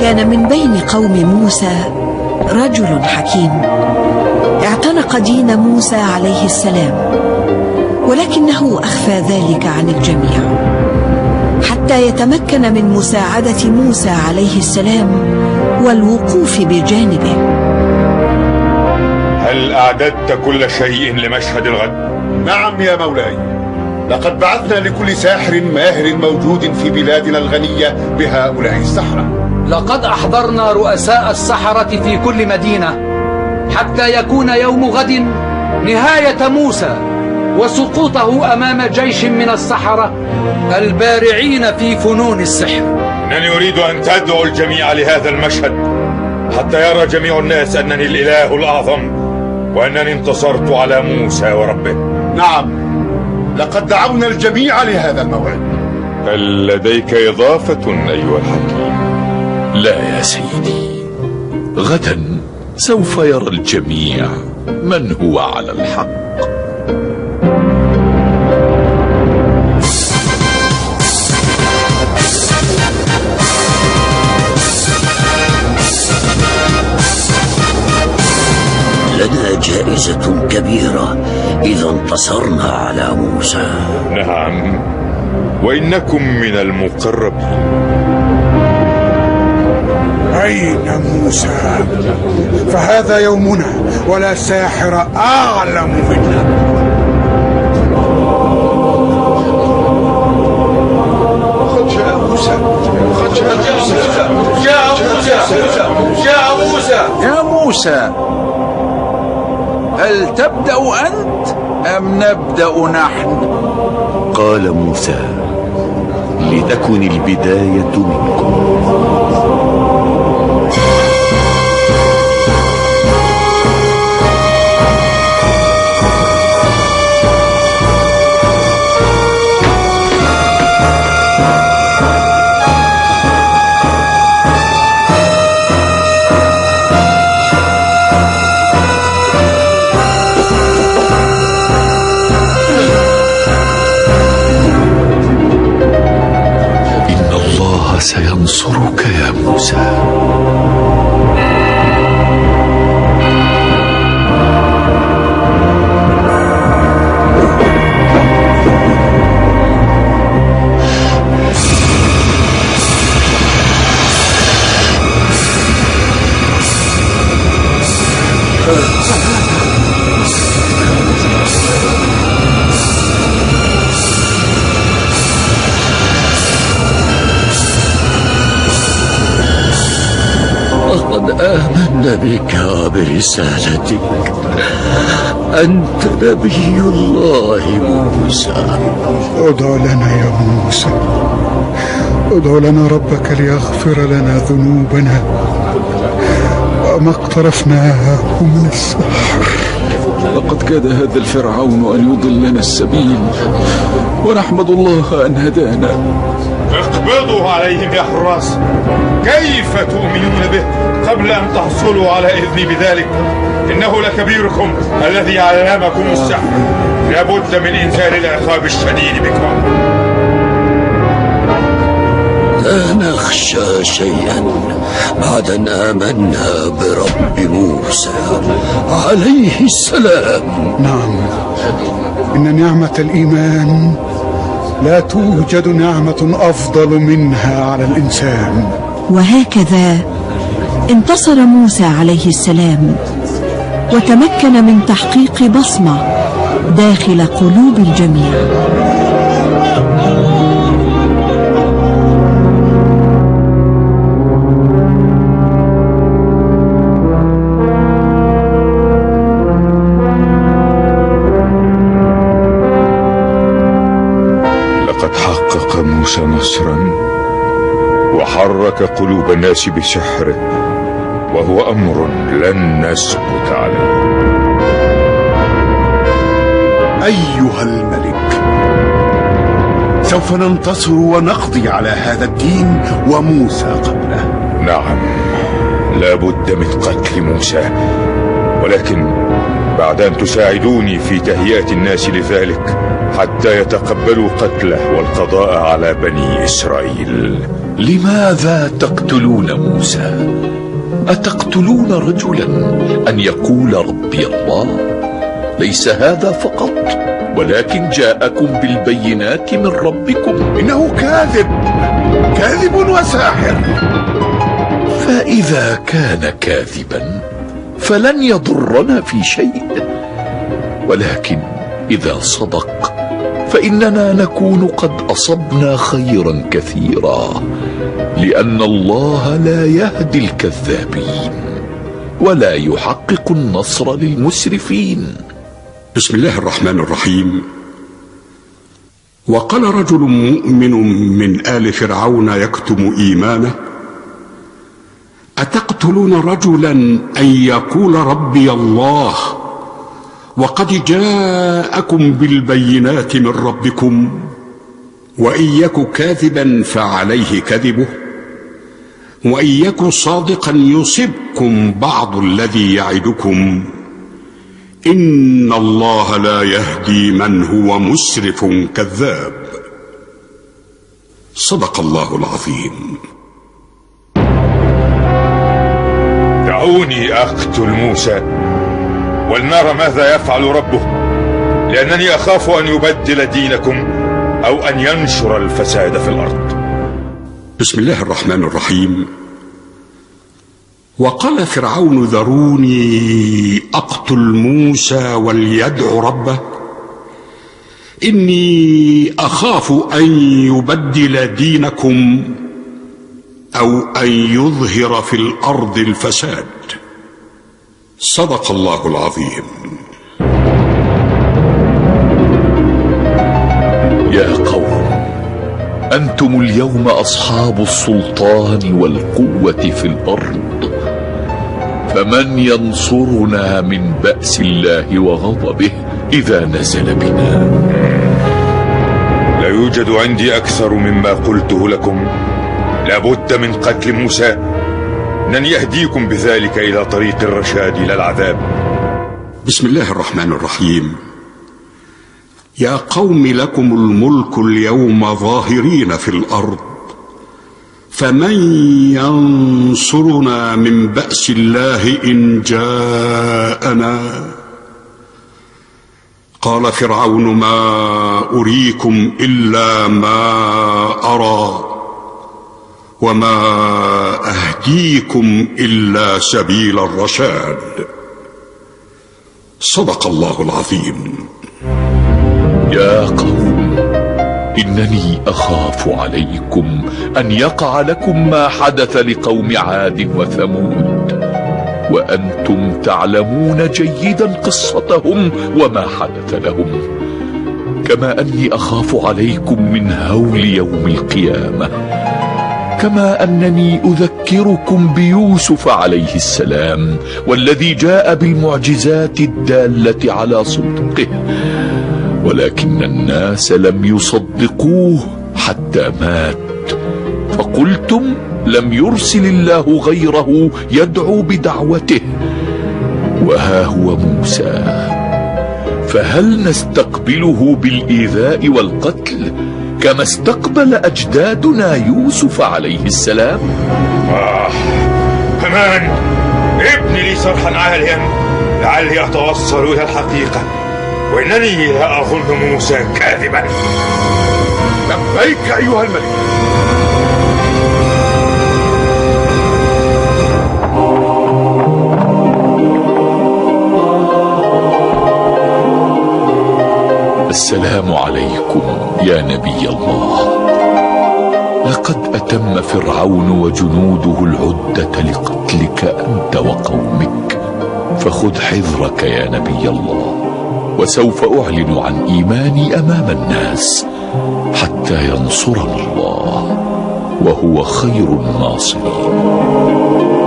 كان من بين قوم موسى رجل حكيم. اعتنق دين موسى عليه السلام ولكنه أخفى ذلك عن الجميع. حتى يتمكن من مساعدة موسى عليه السلام والوقوف بجانبه. هل أعددت كل شيء لمشهد الغد؟ نعم يا مولاي. لقد بعثنا لكل ساحر ماهر موجود في بلادنا الغنية بهؤلاء السحرة لقد أحضرنا رؤساء السحرة في كل مدينة حتى يكون يوم غد نهاية موسى وسقوطه أمام جيش من السحرة البارعين في فنون السحر. إنني أريد أن تدعو الجميع لهذا المشهد حتى يرى جميع الناس أنني الإله الأعظم وأنني انتصرت على موسى وربه. نعم. لقد دعونا الجميع لهذا الموعد. هل لديك إضافة أيها الحكيم؟ لا يا سيدي. غدا سوف يرى الجميع من هو على الحق. جائزة كبيرة إذا انتصرنا على موسى. نعم. وإنكم من المقربين. أين موسى؟ فهذا يومنا ولا ساحر أعلم منا قد جاء موسى قد جاء موسى جاء موسى جاء موسى. يا موسى! هل تبدأ أنت أم نبدأ نحن؟ قال موسى لتكن البداية منكم. سينصرك يا موسى. لقد آمنا بك وبرسالتك أنت نبي الله موسى. ادع لنا يا موسى. ادع لنا ربك ليغفر لنا ذنوبنا. وما اقترفناه من السحر. لقد كاد هذا الفرعون أن يضلنا السبيل ونحمد الله أن هدانا. اقبضوا عليهم يا حراس كيف تؤمنون به قبل أن تحصلوا على إذني بذلك؟ إنه لكبيركم الذي علمكم السحر. لابد من إنزال العقاب الشديد بكم. لا نخشى شيئا بعد أن آمنا برب موسى عليه السلام. نعم. إن نعمة الإيمان لا توجد نعمة أفضل منها على الإنسان. وهكذا انتصر موسى عليه السلام وتمكن من تحقيق بصمة داخل قلوب الجميع. وحرك قلوب الناس بسحره وهو أمر لن نسكت عليه. أيها الملك سوف ننتصر ونقضي على هذا الدين وموسى قبله. نعم لا بد من قتل موسى ولكن بعد أن تساعدوني في تهيئة الناس لذلك حتى يتقبلوا قتله والقضاء على بني إسرائيل. لماذا تقتلون موسى؟ أتقتلون رجلا أن يقول ربي الله؟ ليس هذا فقط ولكن جاءكم بالبينات من ربكم. إنه كاذب كاذب وساحر. فإذا كان كاذبا فلن يضرنا في شيء. ولكن إذا صدق فإننا نكون قد أصبنا خيرا كثيرا لأن الله لا يهدي الكذابين ولا يحقق النصر للمسرفين. بسم الله الرحمن الرحيم. وقال رجل مؤمن من آل فرعون يكتم إيمانه أتقتلون رجلا أن يقول ربي الله وقد جاءكم بالبينات من ربكم وإن يك كاذبا فعليه كذبه وإن يك صادقا يصبكم بعض الذي يعدكم إن الله لا يهدي من هو مسرف كذاب صدق الله العظيم. دعوني أقتل موسى. ولنرى ماذا يفعل ربه. لأنني أخاف أن يبدل دينكم أو أن ينشر الفساد في الأرض. بسم الله الرحمن الرحيم. وقال فرعون ذروني أقتل موسى وليدع ربه. إني أخاف أن يبدل دينكم أو أن يظهر في الأرض الفساد. صدق الله العظيم. يا قوم أنتم اليوم أصحاب السلطان والقوة في الأرض. فمن ينصرنا من بأس الله وغضبه إذا نزل بنا؟ لا يوجد عندي أكثر مما قلته لكم. لابد من قتل موسى. لن يهديكم بذلك إلى طريق الرشاد لا العذاب. بسم الله الرحمن الرحيم. يا قوم لكم الملك اليوم ظاهرين في الأرض. فمن ينصرنا من بأس الله إن جاءنا؟ قال فرعون ما أريكم إلا ما أرى. وما اهديكم الا سبيل الرشاد. صدق الله العظيم. يا قوم انني اخاف عليكم ان يقع لكم ما حدث لقوم عاد وثمود. وأنتم تعلمون جيدا قصتهم وما حدث لهم. كما اني اخاف عليكم من هول يوم القيامه. كما أنني أذكركم بيوسف عليه السلام والذي جاء بالمعجزات الدالة على صدقه ولكن الناس لم يصدقوه حتى مات. فقلتم لم يرسل الله غيره يدعو بدعوته وها هو موسى. فهل نستقبله بالإيذاء والقتل؟ كما استقبل أجدادنا يوسف عليه السلام. آه كمان ابني لي صرحا عاليا لعلي أتوصل إلى الحقيقة وإنني لا أظن موسى كاذبا. لبيك أيها الملك. السلام عليكم يا نبي الله. لقد أتم فرعون وجنوده العدة لقتلك أنت وقومك. فخذ حذرك يا نبي الله وسوف أعلن عن إيماني أمام الناس حتى ينصرني الله وهو خير الناصرين.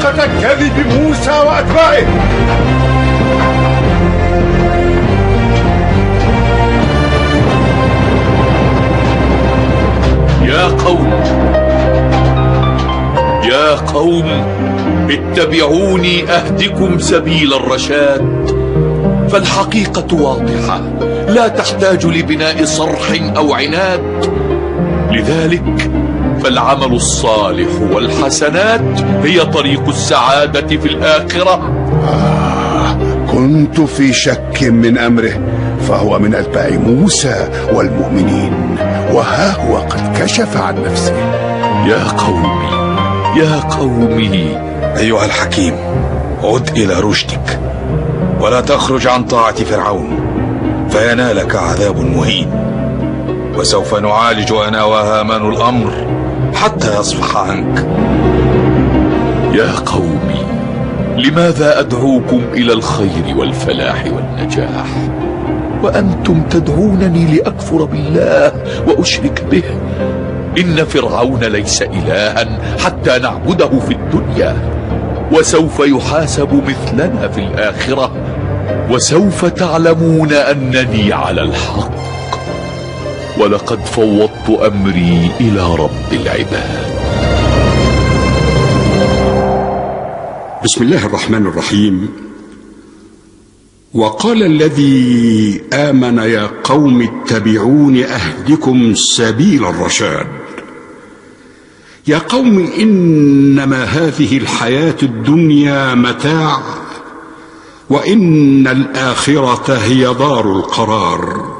حقيقة كذب موسى وأتباعه. يا قوم يا قوم اتبعوني أهدكم سبيل الرشاد. فالحقيقة واضحة لا تحتاج لبناء صرح أو عناد. لذلك فالعمل الصالح والحسنات هي طريق السعادة في الآخرة. كنت في شك من أمره فهو من أتباع موسى والمؤمنين وها هو قد كشف عن نفسه. يا قومي يا قومي. أيها الحكيم عد إلى رشدك ولا تخرج عن طاعة فرعون فينالك عذاب مهين وسوف نعالج أنا وهامان الأمر. حتى يصفح عنك. يا قومي لماذا أدعوكم إلى الخير والفلاح والنجاح؟ وأنتم تدعونني لأكفر بالله وأشرك به. إن فرعون ليس الها حتى نعبده في الدنيا. وسوف يحاسب مثلنا في الآخرة. وسوف تعلمون أنني على الحق. ولقد فوضت أمري إلى رب العباد. بسم الله الرحمن الرحيم. وقال الذي آمن يا قوم اتبعون أهدكم سبيل الرشاد. يا قوم إنما هذه الحياة الدنيا متاع وإن الآخرة هي دار القرار.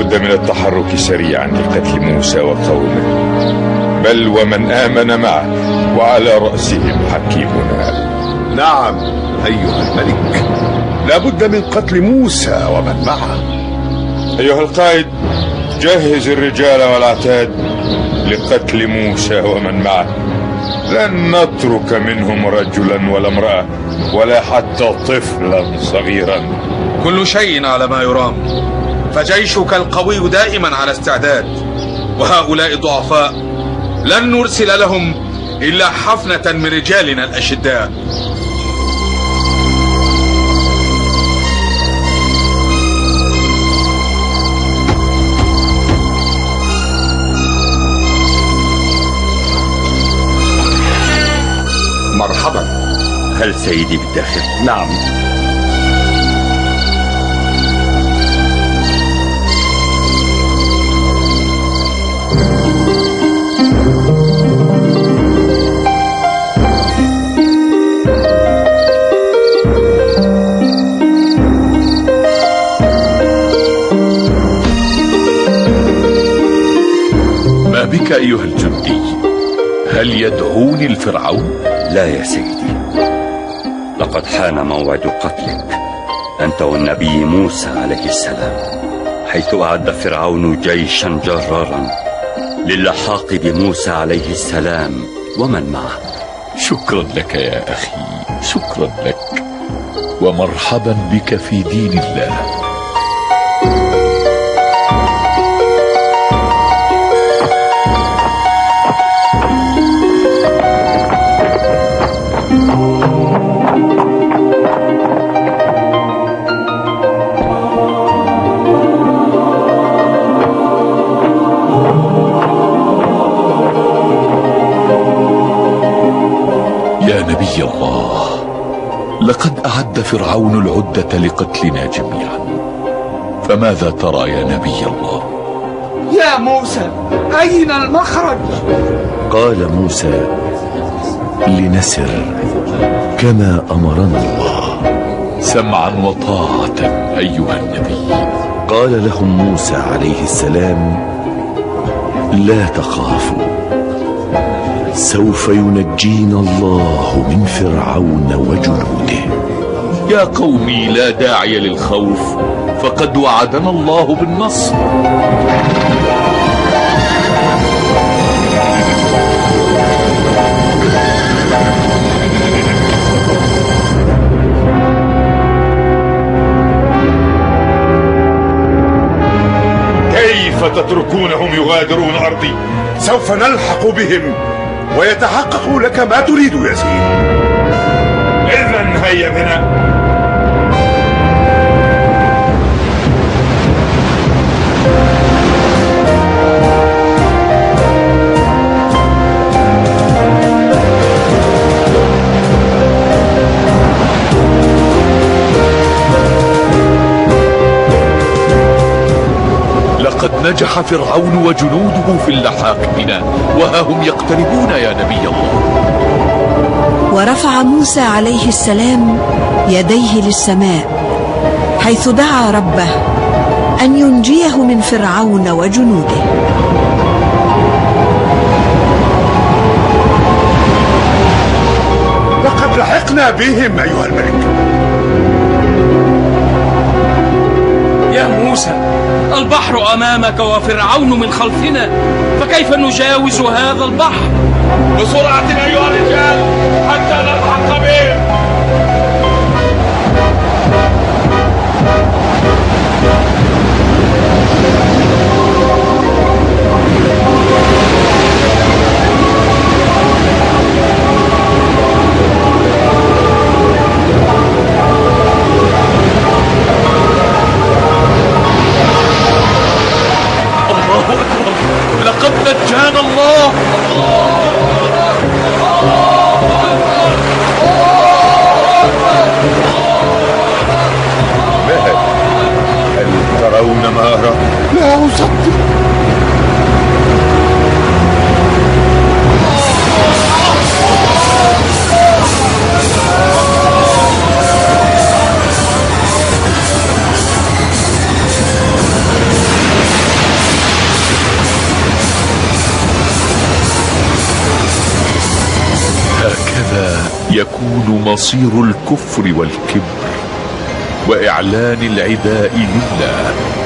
لابد من التحرك سريعا لقتل موسى وقومه. بل ومن آمن معه وعلى رأسهم حكيمنا. نعم أيها الملك. لابد من قتل موسى ومن معه. أيها القائد جهز الرجال والعتاد لقتل موسى ومن معه. لن نترك منهم رجلا ولا امرأة ولا حتى طفلا صغيرا. كل شيء على ما يرام. فجيشك القوي دائما على استعداد. وهؤلاء ضعفاء لن نرسل لهم إلا حفنة من رجالنا الأشداء. مرحبا. هل سيدي بالداخل؟ نعم. أيها الجندي هل يدعوني الفرعون؟ لا يا سيدي. لقد حان موعد قتلك أنت والنبي موسى عليه السلام حيث أعد فرعون جيشا جرارا للحاق بموسى عليه السلام ومن معه؟ شكرا لك يا أخي شكرا لك ومرحبا بك في دين الله. لقد أعد فرعون العدة لقتلنا جميعا. فماذا ترى يا نبي الله؟ يا موسى أين المخرج؟ قال موسى لنسر كما أمرنا الله. سمعا وطاعة أيها النبي. قال لهم موسى عليه السلام لا تخافوا. سوف ينجينا الله من فرعون وجنوده. يا قومي لا داعي للخوف فقد وعدنا الله بالنصر. كيف تتركونهم يغادرون أرضي؟ سوف نلحق بهم. ويتحقق لك ما تريد يا سيدي. إذا هيا بنا. لقد نجح فرعون وجنوده في اللحاق بنا وها هم يقتربون يا نبي الله. ورفع موسى عليه السلام يديه للسماء حيث دعا ربه أن ينجيه من فرعون وجنوده. لقد لحقنا بهم أيها الملك. يا موسى البحر أمامك وفرعون من خلفنا فكيف نجاوز هذا البحر؟ بسرعة أيها هكذا يكون مصير الكفر والكبر وإعلان العداء لله.